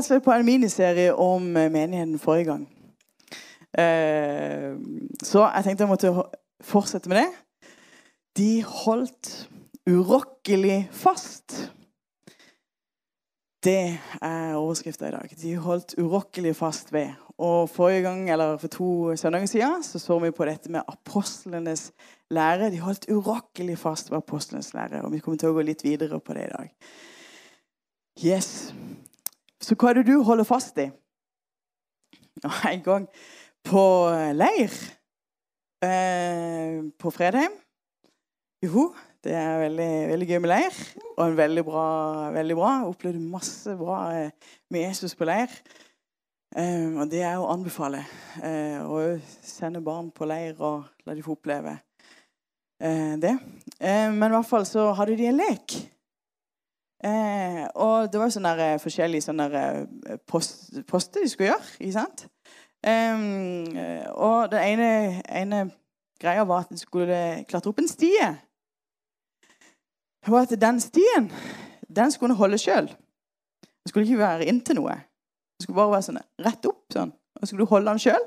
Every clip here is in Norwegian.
rett og slett på en miniserie om eh, menigheten forrige gang. Eh, så jeg tenkte jeg måtte fortsette med det. De holdt urokkelig fast. Det er overskrifta i dag. De holdt urokkelig fast ved. Og forrige gang, eller For to søndager siden så, så vi på dette med apostlenes lære. De holdt urokkelig fast ved apostlenes lære. Og vi kommer til å gå litt videre på det i dag. Yes. Så hva er det du holder fast i? En gang på leir eh, på Fredheim Jo, det er veldig, veldig, gøy med leir. Og en veldig bra. veldig bra. Jeg opplevde masse bra eh, med Jesus på leir. Eh, og det er å anbefale. Eh, å sende barn på leir og la de få oppleve uh, det. Men i hvert fall så hadde de en lek. Og det var sånne der, forskjellige sånne der, post, poster de skulle gjøre. ikke sant? Eh, og den ene, ene greia var at en skulle klatre opp en stie var at den stien den skulle en holde sjøl. Den skulle ikke være inntil noe. Den skulle bare være sånn rett opp. sånn. Og skulle du holde den sjøl.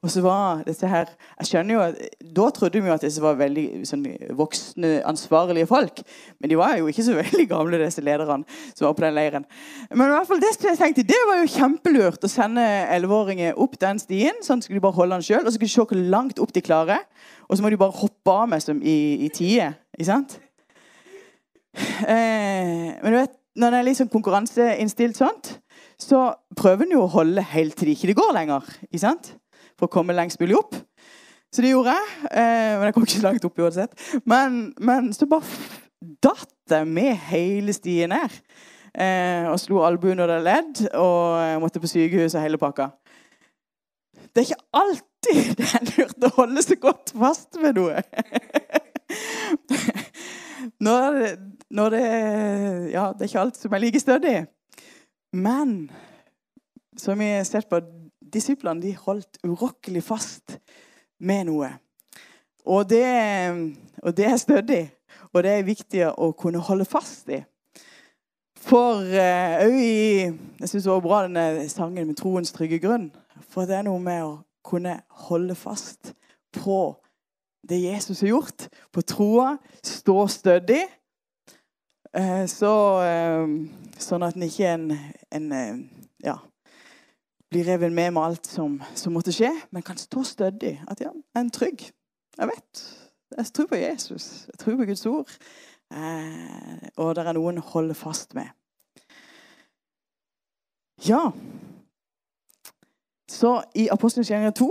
Og så var disse her jeg skjønner jo at, Da trodde vi jo at disse var veldig sånn, voksne, ansvarlige folk. Men de var jo ikke så veldig gamle, disse lederne som var på den leiren. Men i hvert fall det jeg tenkte, det var jo kjempelurt å sende elleveåringer opp den stien. Sånn skulle de bare holde den sjøl, og så skulle de se hvor langt opp de klarer. Og så må de bare hoppe av med som i, i tide. Ikke sant? Eh, men du vet, når det er litt sånn konkurranseinnstilt sånt, så prøver en jo å holde helt til det ikke går lenger. ikke sant? For å komme lengst mulig opp. Så det gjorde jeg. Eh, men jeg kom ikke langt opp uansett. Men, men så bare datt jeg med hele stien ned. Eh, og slo albuen under ledd og måtte på sykehus og hele pakka. Det er ikke alltid det er lurt å holde seg godt fast ved noe. Når det, når det Ja, det er ikke alt som er like stødig. Men som vi har sett på, disiplene de holdt urokkelig fast med noe. Og det, og det er stødig, og det er viktig å kunne holde fast i. For òg uh, i Jeg syns det var bra denne sangen med 'Troens trygge grunn'. For det er noe med å kunne holde fast på det Jesus har gjort, på troa, stå stødig. Eh, så, eh, sånn at en ikke en, en, eh, ja, blir revet med med alt som, som, måtte skje, men kan stå stødig. At ja, jeg er trygg. Jeg vet. Jeg tror på Jesus. Jeg tror på Guds ord. og det er noen å holde fast med. Ja Så i Apostelens gjerninger 2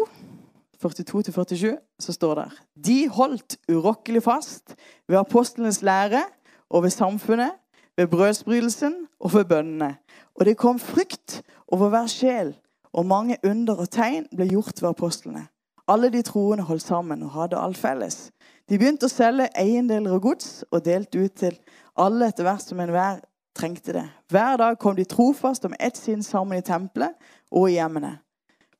42-47 så står det De holdt urokkelig fast ved apostlenes lære og ved samfunnet, ved brødsbrytelsen og ved bønnene. Og det kom frykt over hver sjel, og mange under og tegn ble gjort ved apostlene. Alle de troende holdt sammen og hadde alt felles. De begynte å selge eiendeler og gods og delte ut til alle etter hvert som enhver trengte det. Hver dag kom de trofast om ett sinn sammen i tempelet og i hjemmene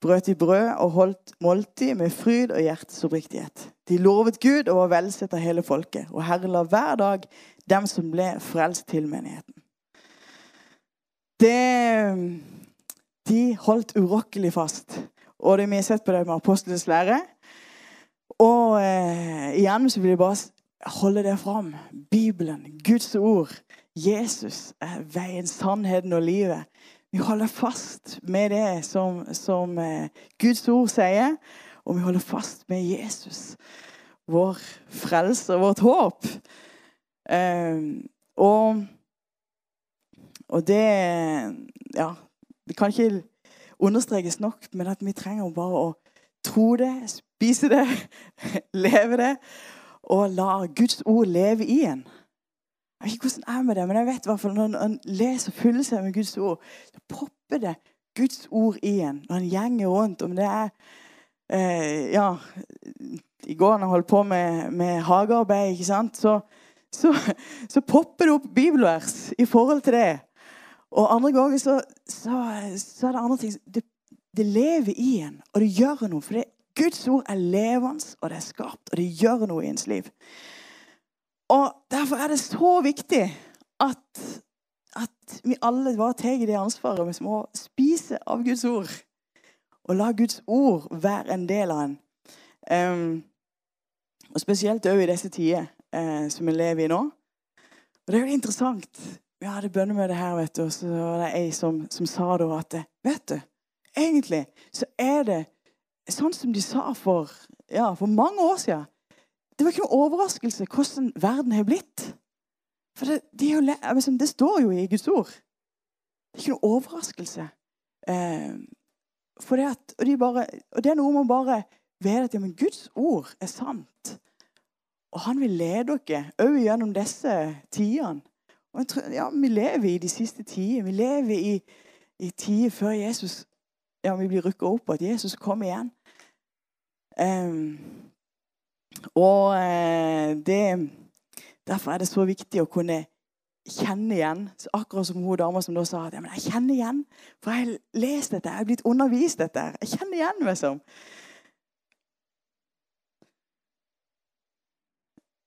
brøt de brød og holdt måltid med fryd og hjertets oppriktighet. De lovet Gud og var velsett av hele folket, og Herre la hver dag dem som ble frelst til menigheten. Det, de holdt urokkelig fast. Og det vi har sett på det med apostlenes lære. Og eh, igjen så vil jeg bare holde det fram. Bibelen, Guds ord. Jesus er veien, sannheten og livet. Vi holder fast med det som, som eh, Guds ord sier, og vi holder fast med Jesus, vår frelser, vårt håp. Eh, og, og det Ja, det kan ikke understrekes nok, men at vi trenger bare å tro det, spise det, leve det, og la Guds ord leve i en. Jeg vet ikke hvordan det er med det, men jeg vet hva. fall når en leser og fyller seg med Guds ord, så popper det Guds ord i en når en gjenger rundt. Om det er eh, Ja, i går når jeg holdt på med, med hagearbeid, ikke sant, så, så, så, popper det opp bibelvers i forhold til det. Og andre ganger så, så, så er det andre ting det, det, lever i en, og det gjør noe. For det, Guds ord er levende, og det er skapt, og det gjør noe i ens liv. Og Derfor er det så viktig at at vi alle bare tar det ansvaret vi må spise av Guds ord. Og la Guds ord være en del av en. Um, og Spesielt òg i disse tider uh, som vi lever i nå. Og Det er jo interessant. Vi hadde bønnemøte her, vet du, og så var det ei som, som sa da at Vet du, egentlig så er det sånn som de sa for, ja, for mange år siden. Det var ikke noen overraskelse hvordan verden har blitt. For det, de jo, liksom, det, står jo i Guds ord. Det er ikke noe overraskelse. Eh, for det at, og, de bare, og, det er noe man bare vet at ja, men Guds ord er sant. Og han vil lede dere òg gjennom disse tidene. Og tror, ja, Vi lever i de siste tider. Vi lever i, i tider før Jesus ja, vi blir rykka opp, og at Jesus kommer igjen. Um, og uh, det Derfor er det så viktig å kunne kjenne igjen. Akkurat som hun dama som da sa at ja, jeg kjenner igjen. For jeg har lest dette, jeg har blitt undervist dette. Jeg kjenner igjen, liksom.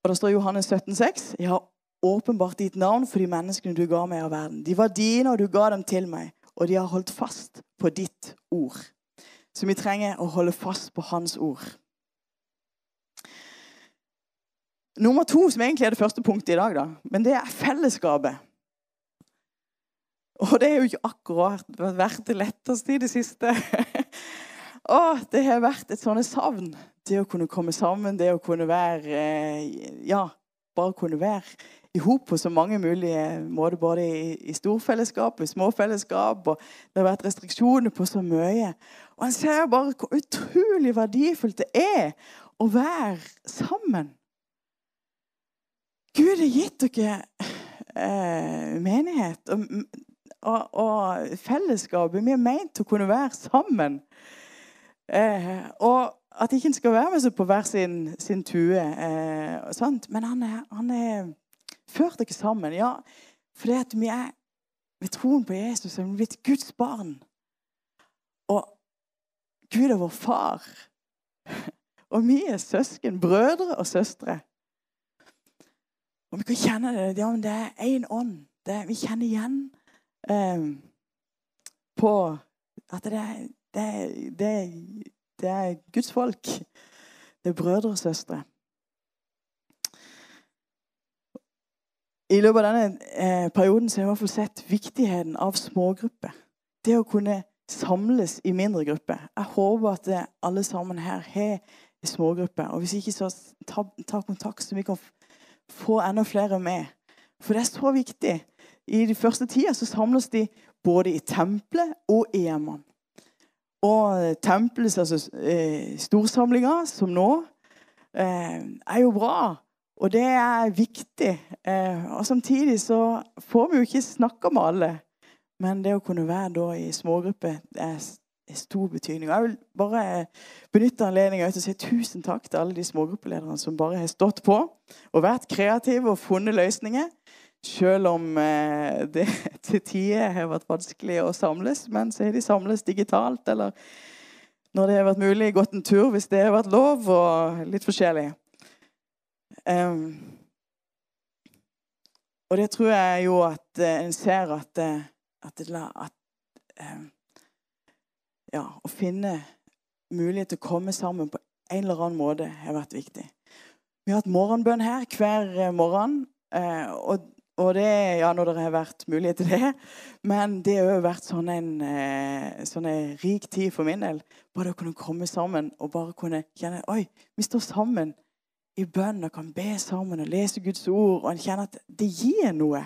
Og Det står Johannes 17,6.: Jeg har åpenbart ditt navn for de menneskene du ga meg av verden. De var dine, og du ga dem til meg. Og de har holdt fast på ditt ord. Så vi trenger å holde fast på Hans ord. Nummer to, som egentlig er det første punktet i dag, da, men det er fellesskapet. Og det er jo ikke akkurat vært det letteste i det siste. Å, det har vært et sånt savn. Det å kunne komme sammen, det å kunne være eh, Ja, bare kunne være i hop på så mange mulige måter. Både i, i storfellesskap i småfellesskap. Og det har vært restriksjoner på så mye. Og en ser bare hvor utrolig verdifullt det er å være sammen. Gud har gitt dere eh, menighet og, og, og, fellesskap. Vi er til å kunne være sammen. Eh, og at ikke en skal være med seg på hver sin, sin tue. Eh, Men han er, han er ført dere sammen. Ja, fordi at vi er ved troen på Jesus er vi blitt Guds barn. Og Gud er vår far. Og vi er søsken, brødre og søstre. Og vi kan kjenne det. Ja, det er én ånd. Det, vi kjenner igjen eh, på at det er, det, det, det er Guds folk. Det er brødre og søstre. I løpet av denne eh, perioden så har jeg i hvert fall sett viktigheten av smågrupper. Det å kunne samles i mindre grupper. Jeg håper at alle sammen her har smågrupper. Og hvis ikke, så ta, ta kontakt, så vi kan få enda flere med. For det er så viktig. I de første tida så samles de både i tempelet og i hjemmene. Og tempelets altså, eh, storsamlinger, som nå, eh, er jo bra. Og det er viktig. Eh, og samtidig så får vi jo ikke snakke med alle. Men det å kunne være da i smågrupper er stor betydning. Jeg vil bare benytte anledningen til å si tusen takk til alle de smågruppelederne som bare har stått på og vært kreative og funnet løsninger. Selv om eh, det til tider har vært vanskelig å samles. Men så har de samles digitalt, eller når det har vært mulig, gått en tur hvis det har vært lov, og litt forskjellig. Um, og det tror jeg jo at uh, en ser at, uh, at, at uh, ja, å finne mulighet til å komme sammen på en eller annen måte har vært viktig. Vi har hatt morgenbønn her hver morgen. og, og det ja, når det har vært mulighet til det. Men det har òg vært sånn en, sånn en rik tid for min del. Bare å kunne komme sammen og bare kunne kjenne Oi, vi står sammen i bønn og kan be sammen og lese Guds ord, og en kjenner at det gir noe.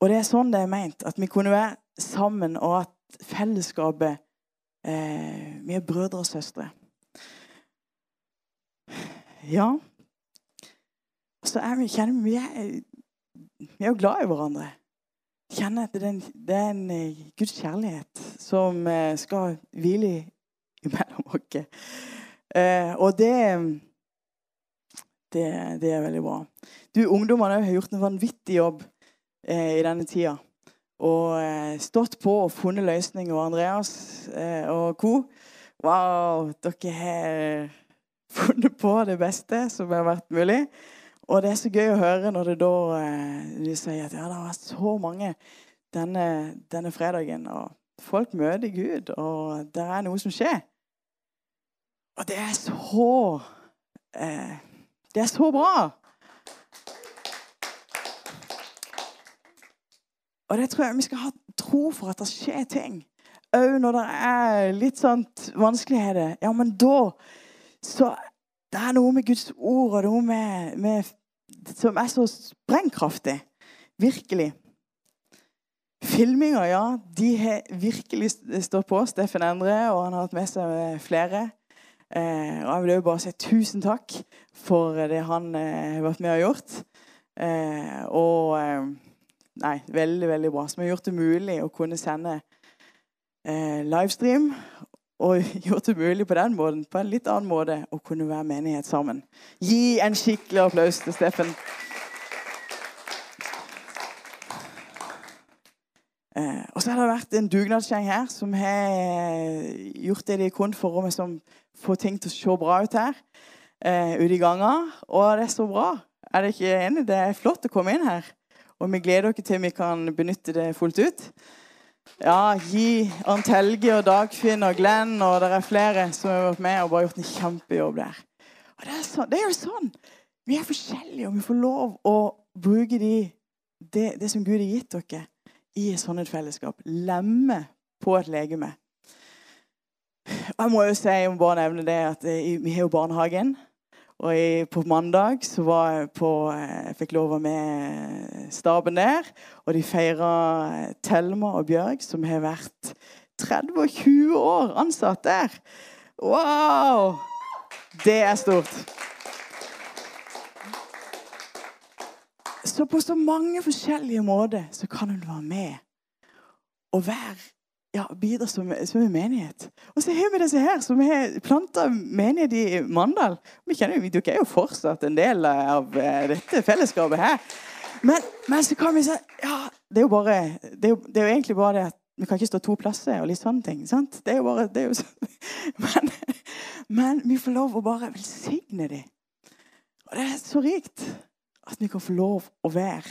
Og det er sånn det er meint. At vi kunne være sammen, og at fellesskapet eh, Vi er brødre og søstre. Ja. Så er vi, kjenner vi er, vi er jo glad i hverandre. Kjenner at det er en, det er en eh, Guds kjærlighet som eh, skal hvile imellom oss. Eh, og det, det, det er veldig bra. Du, Ungdommene har gjort en vanvittig jobb eh, i denne tida. Og eh, stått på og funnet løsninger. Og Andreas eh, og co. Wow, dere har funnet på det beste som har vært mulig. og det er så gøy å høre når det da eh, de sier at ja, det har vært så mange denne, denne fredagen. Og folk møter Gud, og det er noe som skjer. Og det er så eh, Det er så bra. Og det tror jeg vi skal ha tro for at det skjer ting. Òg når det er litt sånn vanskeligheter. Ja, men da så Det er noe med Guds ord og noe med, med som er så sprengkraftig. Virkelig. Filminger, ja, de har virkelig stått på. Steffen Endre, og han har hatt med seg flere. Eh, og jeg vil jo bare si tusen takk for det han eh, har vært med og gjort. Eh, og eh, Nei, veldig, veldig bra. Som har gjort det mulig å kunne sende livestream. Og gjort det mulig på den måten, på en litt annen måte, å kunne være menighet sammen. Gi en skikkelig applaus til Steffen. Eh, og så har det vært en dugnadsgjeng her som har gjort det de kunne for å liksom, få ting til å se bra ut her. Eh, ute i ganga. Og det er så bra. Er dere ikke enig? Det er flott å komme inn her. Og vi gleder dere til vi kan benytte det fullt ut. Ja, gi Arnt Helge og Dagfinn og Glenn og det er flere som har vært med og bare gjort en kjempejobb der. Og det er, så, det er jo sånn. Vi er forskjellige, og vi får lov å bruke de, det, det som Gud har gitt dere i sånn et fellesskap. Lemme på et legeme. Jeg må jo si, jeg må bare nevne det at vi har jo barnehagen. Og jeg, på mandag så var jeg på Jeg fikk lov å være med staben der. Og de feira Thelma og Bjørg, som har vært 30 og 20 år ansatt der. Wow! Det er stort. Så på så mange forskjellige måter så kan hun være med og være ja, bidra som, som en menighet. Og så har vi disse her som har planta menighet i Mandal. Vi kjenner, Dere er jo fortsatt en del av eh, dette fellesskapet her. Men, men så kan vi si ja, det er, jo det, jo, det er jo egentlig bare det at vi kan ikke stå to plasser og litt sånne ting. sant? Det er jo bare, det er jo sånn. Men, men vi får lov å bare velsigne dem. Og det er så rikt at vi kan få lov å være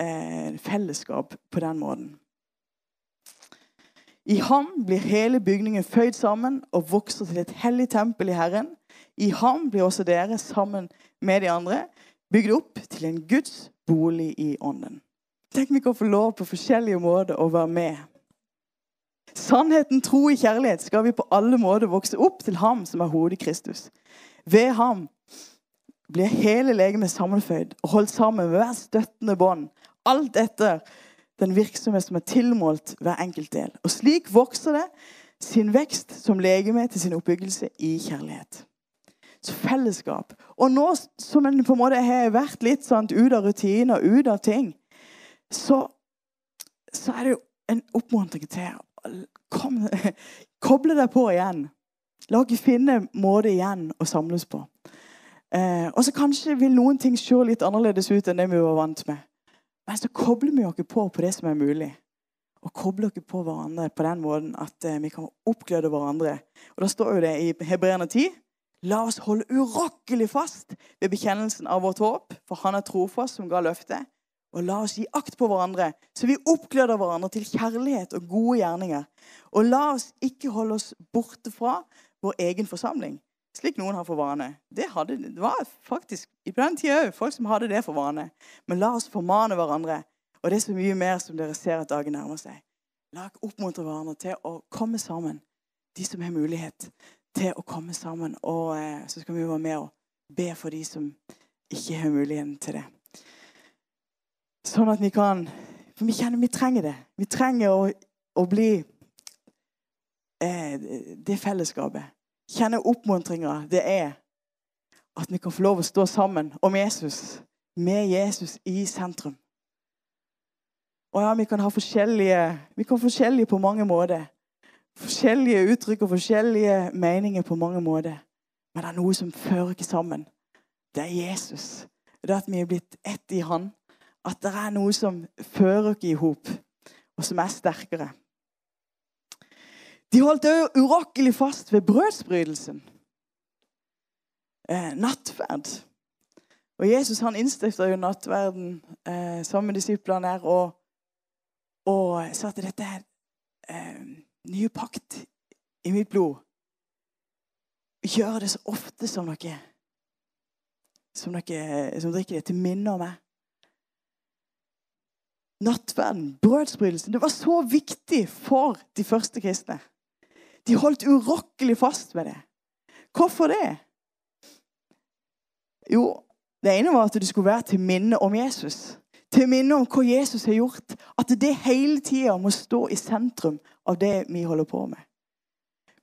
eh, fellesskap på den måten. I ham blir hele bygningen føyd sammen og vokser til et hellig tempel i Herren. I ham blir også dere, sammen med de andre, bygd opp til en Guds bolig i ånden. Tenk vi kan få lov på forskjellige måter å være med. Sannheten, tro i kjærlighet skal vi på alle måter vokse opp til ham som er hodet Kristus. Ved ham blir hele legemet sammenføyd og holdt sammen med hver støttende bånd. Alt etter den virksomhet som er tilmålt hver enkelt del. Og slik vokser det sin vekst som legeme til sin oppbyggelse i kjærlighet. Så fellesskap. Og nå som en på en måte har vært litt sånn ut av rutiner ut av ting, så, så er det jo en oppmuntring til kom, Koble deg på igjen. La oss finne måte igjen å samles på. Eh, og så kanskje vil noen ting se litt annerledes ut enn det vi var vant med. Men så kobler vi oss på på det som er mulig. Og kobler oss på hverandre på den måten at eh, vi kan oppgløde hverandre. Og Da står jo det i Hebreerne 10. La oss holde urokkelig fast ved bekjennelsen av vårt håp, for Han er trofast som ga løftet. Og la oss gi akt på hverandre, så vi oppgløder hverandre til kjærlighet og gode gjerninger. Og la oss ikke holde oss borte fra vår egen forsamling, slik noen har for vane. Det, hadde, det var faktisk på den tida òg folk som hadde det for vane. Men la oss formane hverandre. Og det er så mye mer som dere ser at dagen nærmer seg. La oss oppmuntre hverandre til å komme sammen. De som har mulighet til å komme sammen. Og eh, så skal vi være med og be for de som ikke har muligheten til det. Sånn at vi kan For vi kjenner vi trenger det. Vi trenger å, å bli eh, det fellesskapet kjenne oppmuntringa det er at vi kan få lov å stå sammen om Jesus, med Jesus i sentrum. Og ja, vi kan ha forskjellige Vi kan forskjellige på mange måter. Forskjellige uttrykk og forskjellige meninger på mange måter. Men det er noe som fører oss sammen. Det er Jesus. Det er at vi er blitt ett i Han. At det er noe som fører oss i hop, og som er sterkere. De holdt òg urokkelig fast ved brødsbrytelsen. Eh, nattverd. Og Jesus han innstifta jo nattverden eh, sammen med disiplene her og, og sa at dette er eh, nye pakt i mitt blod. Gjør det så ofte som dere som dere som drikker det, til minne om meg. Nattverden, brødsbrytelsen, det var så viktig for de første kristne. De holdt urokkelig fast ved det. Hvorfor det? Jo, det ene var at det skulle være til minne om Jesus. Til minne om hva Jesus har gjort. At det hele tida må stå i sentrum av det vi holder på med.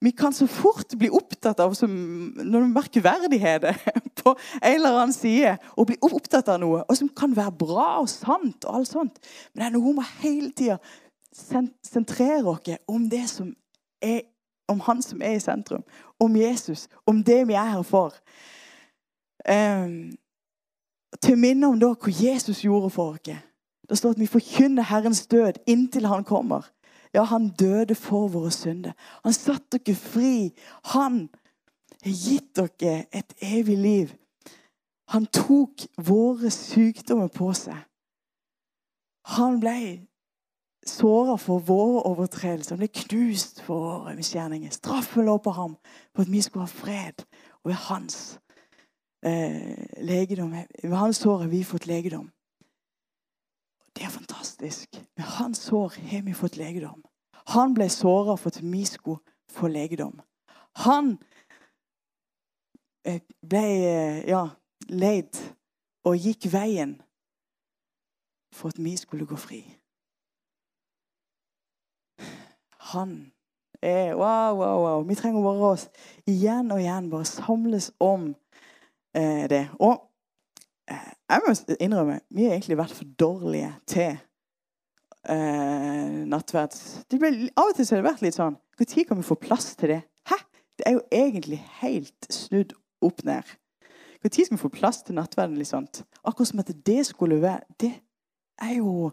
Vi kan så fort bli opptatt av noen merkeverdigheter på en eller annen side. Og bli opptatt av noe og som kan være bra og sant. og alt sånt. Men det er noe med hele tida sentrere oss om det som er om han som er i sentrum. Om Jesus. Om det vi er her for. Um, til minne om da hva Jesus gjorde for oss. Det står at vi forkynner Herrens død inntil han kommer. Ja, han døde for våre synder. Han satte dere fri. Han har gitt dere et evig liv. Han tok våre sykdommer på seg. Han ble såra for våre overtredelser. Han ble knust for våre misgjerninger. Straffen lå på ham for at vi skulle ha fred. Og ved hans eh, legedom, ved hans sår har vi fått legedom. Det er fantastisk. Med hans sår har vi fått legedom. Han ble såra for at vi skulle få legedom. Han eh, ble eh, ja, leid og gikk veien for at vi skulle gå fri. Han er Wow, wow, wow. Vi trenger bare oss igjen og igjen bare samles om eh, det. Og Eh, jeg må innrømme vi har egentlig vært for dårlige til nattverds. Ble, av og til har det vært litt sånn Når kan vi få plass til det? Hæ? Det er jo egentlig helt snudd opp ned. Når skal vi få plass til nattverden? Liksom? Akkurat som at det skulle være Det er jo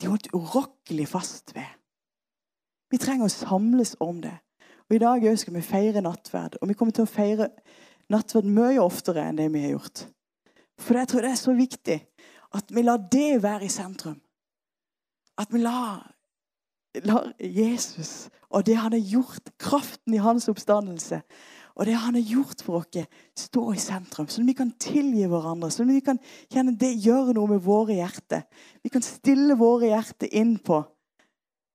De holdt urokkelig fast ved. Vi trenger å samles om det. Og I dag skal vi feire nattverd. Og vi kommer til å feire nattverd mye oftere enn det vi har gjort. For jeg tror det er så viktig at vi lar det være i sentrum. At vi lar, lar Jesus og det han har gjort, kraften i hans oppstandelse og det han har gjort for oss, stå i sentrum. Sånn at vi kan tilgi hverandre. Sånn at vi kan kjenne det gjør noe med våre hjerter. Vi kan stille våre hjerter inn på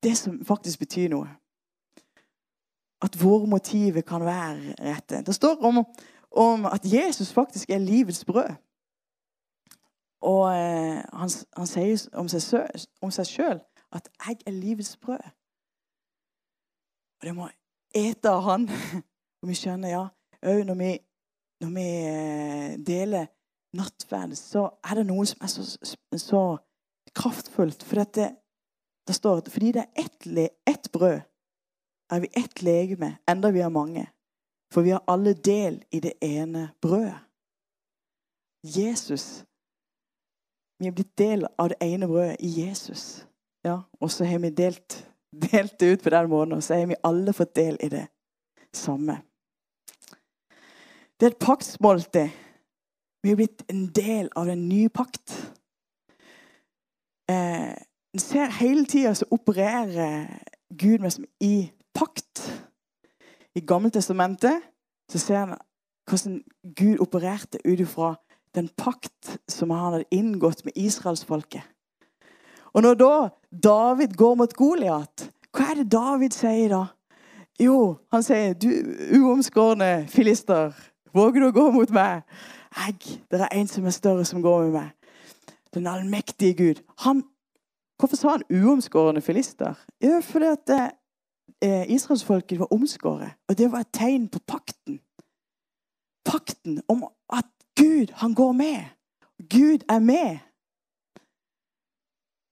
det som faktisk betyr noe. At våre motiver kan være rette. Det står om, om at Jesus faktisk er livets brød. Og eh, han, han, sier om seg, sjøl at 'jeg er livets brød'. Og det må ete av han. Og vi skjønner, ja òg når når vi eh, deler nattverd, så er det noe som er så, så kraftfullt. For det, det står at fordi det er ett, ett brød, er vi ett legeme, enda vi er mange. For vi har alle del i det ene brødet. Jesus vi er blitt del av det ene brødet i Jesus. Ja, og så har vi delt, delt, det ut på den måten, og så har vi alle fått del i det samme. Det er et paktsmåltid. Vi er blitt en del av den nye pakt. Eh, en ser hele tida så opererer Gud med som i pakt. I Gammeltestamentet så ser en hvordan Gud opererte ut ifra den pakt som han hadde inngått med israelsfolket. Og når da David går mot Goliat, hva er det David sier da? Jo, han sier, 'Du uomskårne filister, våger du å gå mot meg?' Jeg, det er en som er større, som går med meg. Den allmektige Gud. Han, hvorfor sa han uomskårne filister? Jo, fordi at eh, israelsfolket var omskåret. Og det var et tegn på pakten. Pakten om at Gud, han går med. Gud er med.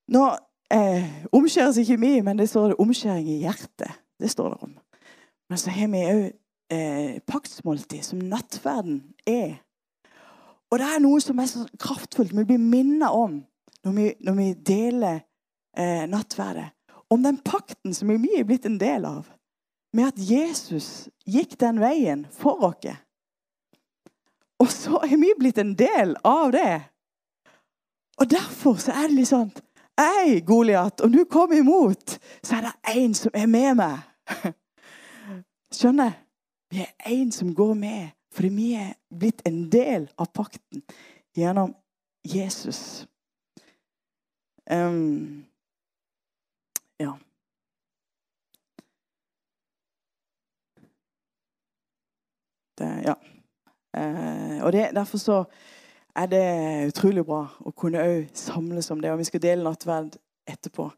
Nå eh, omskjæres ikke vi, men det står det omskjæring i hjertet. Det står det om. Men så har vi òg eh, paktsmåltid, som nattverden er. Og det er noe som er så kraftfullt. Vi blir minnet om når vi, når vi deler eh, nattverdet. Om den pakten som vi er blitt en del av. Med at Jesus gikk den veien for oss. Og så er vi blitt en del av det. Og derfor så er det litt sånn Hei, Goliat, om du kommer imot, så er det én som er med meg. Skjønner? Vi er én som går med, fordi vi er blitt en del av pakten gjennom Jesus. Um, ja. Det, ja. Eh, og det, derfor så er det utrolig bra å kunne òg samles om det. Og vi skal dele nattverd etterpå.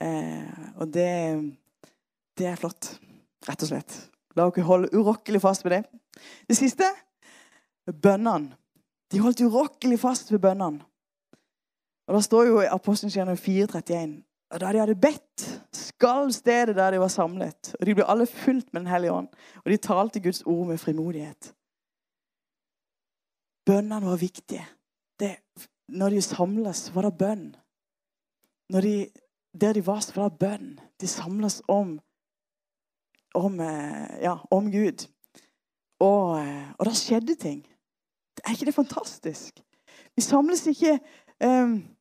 Eh, og det, det er flott, rett og slett. La dere holde urokkelig fast ved det. Det siste bønnene. De holdt urokkelig fast ved bønnene. Og Det står jo i Apostelens 4,31 og Da de hadde bedt, skalv stedet der de var samlet. Og De ble alle fulgt med Den hellige ånd. Og de talte Guds ord med frimodighet. Bønnene var viktige. Det, når de samles, var det bønn. De, der de var, var det bønn. De samles om, om, eh, ja, om Gud. Og, eh, og da skjedde ting. Er ikke det fantastisk? Vi samles ikke um,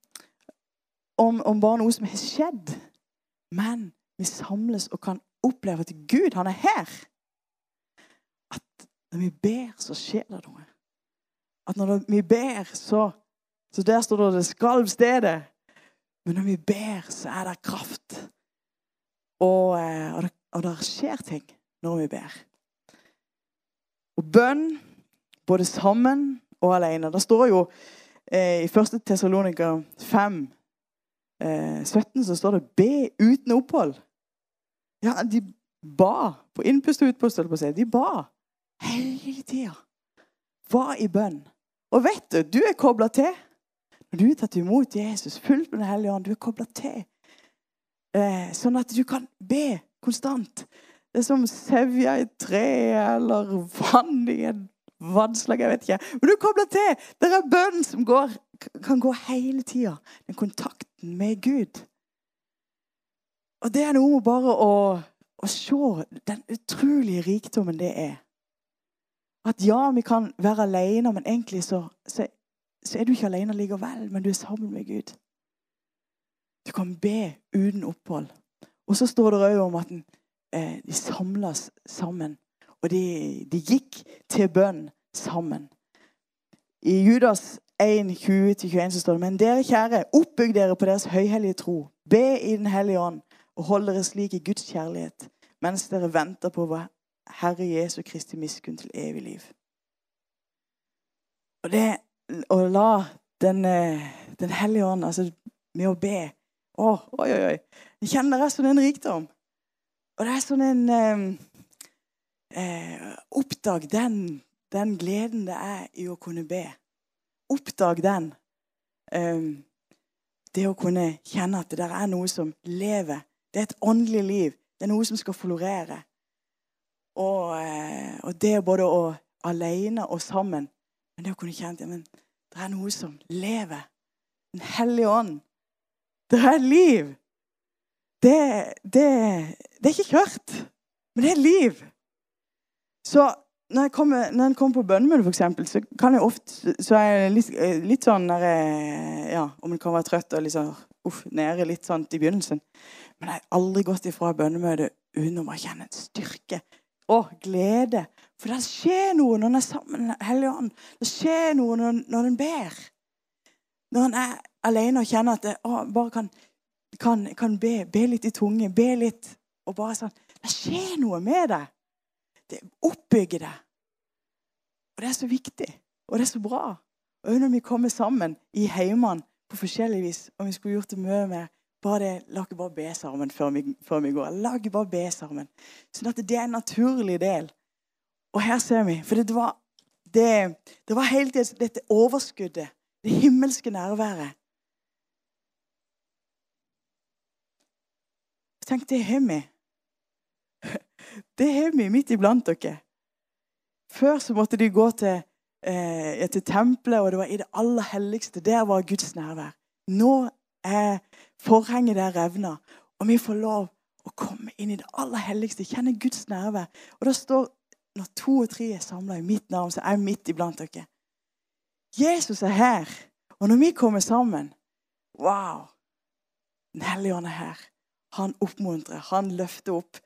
om, om, bare noe som har skjedd, men vi samles og kan oppleve at Gud, han er her. At når vi ber, så skjer det noe. At når vi ber, så Så der står det 'det skalv stedet'. Men når vi ber, så er det kraft. Og, eh, og, det, og det skjer ting når vi ber. Og bønn både sammen og alene. Det står jo eh, i 1. Tessalonika 5, eh, 17 så står det 'be uten opphold'. Ja, de ba på innpust og utpust. De ba hele tida. Var i bønn. Og vet du, du er kobla til. Når du er tatt imot Jesus, fullt med Den hellige ånd, du er kobla til. Eh, sånn at du kan be konstant. Det er som sevja i treet tre eller vann i en vannslag. Jeg vet ikke. Men du kobler til. Det er bønn som går, kan gå hele tida. Den kontakten med Gud. Og det er noe med bare å, å se den utrolige rikdommen det er. At ja, vi kan være alene, men egentlig så, så, så er du ikke alene likevel. Men du er sammen med Gud. Du kan be uten opphold. Og så står det òg om at den Eh, de samles sammen. Og de, de, gikk til bønn sammen. I Judas 1, 20-21 så står det Men dere kjære, oppbygg dere på deres høyhellige tro. Be i Den hellige ånd, og hold dere slik i Guds kjærlighet, mens dere venter på hva Herre Jesu Kristi miskunn til evig liv. Og det å la Den, eh, den hellige ånd, altså med å be Å, oi, oi, oi. Jeg kjenner det er sånn en rikdom. Og det er sånn en eh, eh, Oppdag den, den, gleden det er i å kunne be. Oppdag den. Eh, det å kunne kjenne at det der er noe som lever. Det er et åndelig liv. Det er noe som skal florere. Og, eh, og det både å alene og sammen. Men det å kunne kjenne at det er noe som lever. Den hellige ånd. Det er liv det, det, det, er ikke kjørt, men det er liv. Så når jeg kommer, når jeg kommer på bønnemøte, f.eks., så kan jeg ofte så er jeg litt, litt sånn der, ja, Om en kan være trøtt og liksom, uff, nede litt sånn i begynnelsen. Men jeg har aldri gått ifra bønnemøtet uten å kjenne en styrke og glede. For det skjer noe når en er sammen med Hellige Ånd. Det skjer noe når, når en ber. Når en er alene og kjenner at det å, bare kan kan, kan be, be, litt i tunge, be litt og bare sånn Det skjer noe med det. Det oppbygger det. Og det er så viktig, og det er så bra. Og når vi kommer sammen i heimene på forskjellig vis, og vi skulle gjort det mye mer bare det, La oss bare be sammen før vi, før vi går. La oss bare be sammen. Sånn at det er en naturlig del. Og her ser vi. For det var, det, det var hele tiden dette overskuddet, det himmelske nærværet. Tenk, det har vi. Det har vi midt iblant dere. Før så måtte de gå til, eh, til tempelet, og det var i det aller helligste. Der var Guds nærvær. Nå er forhenget der revna, og vi får lov å komme inn i det aller helligste, kjenne Guds nærvær. Og det står når to og tre er samla i mitt navn, så er jeg midt iblant dere. Jesus er her. Og når vi kommer sammen Wow! Den hellige ånd er her. Han oppmuntrer, han løfter opp.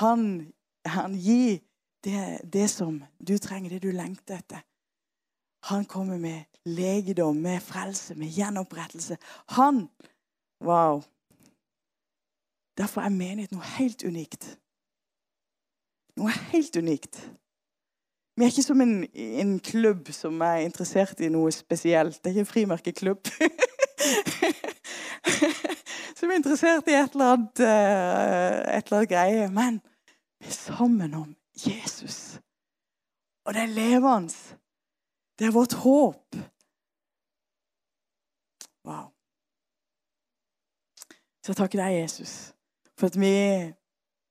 Han, han gir det, det som du trenger, det du lengter etter. Han kommer med legedom, med frelse, med gjenopprettelse. Han Wow. Derfor er menighet noe helt unikt. Noe helt unikt. Vi er ikke som en, en, klubb som er interessert i noe spesielt. Det er ikke en frimerkeklubb. som er interessert i et eller annet, uh, et eller annet greie. Men vi er sammen om Jesus. Og det er levende. Det er vårt håp. Wow. Så jeg takker deg, Jesus, for at vi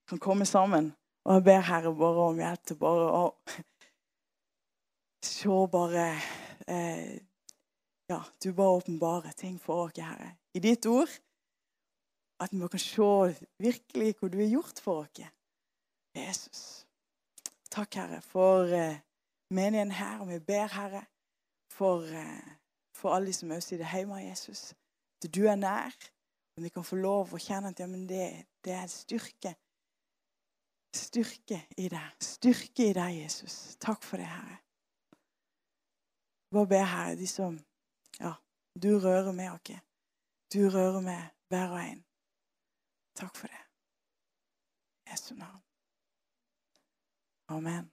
kan komme sammen. Og jeg ber Herre bare om hjelp til bare å se bare eh, Ja, du bare åpenbarer ting for oss, Herre. I ditt ord. At vi kan se virkelig hva du har gjort for oss. Jesus. Takk, Herre, for eh, menigheten her. Og vi ber, Herre, for, eh, for alle de som også sitter hjemme, Jesus. At du er nær. Og vi kan få lov å kjenne at ja, det, det, er styrke. Styrke i deg. Styrke i deg, Jesus. Takk for det, Herre. Bare be, Herre, de som Ja, du rører med oss. Du rører med hver og en. Takk for det. Jesu navn. Amen.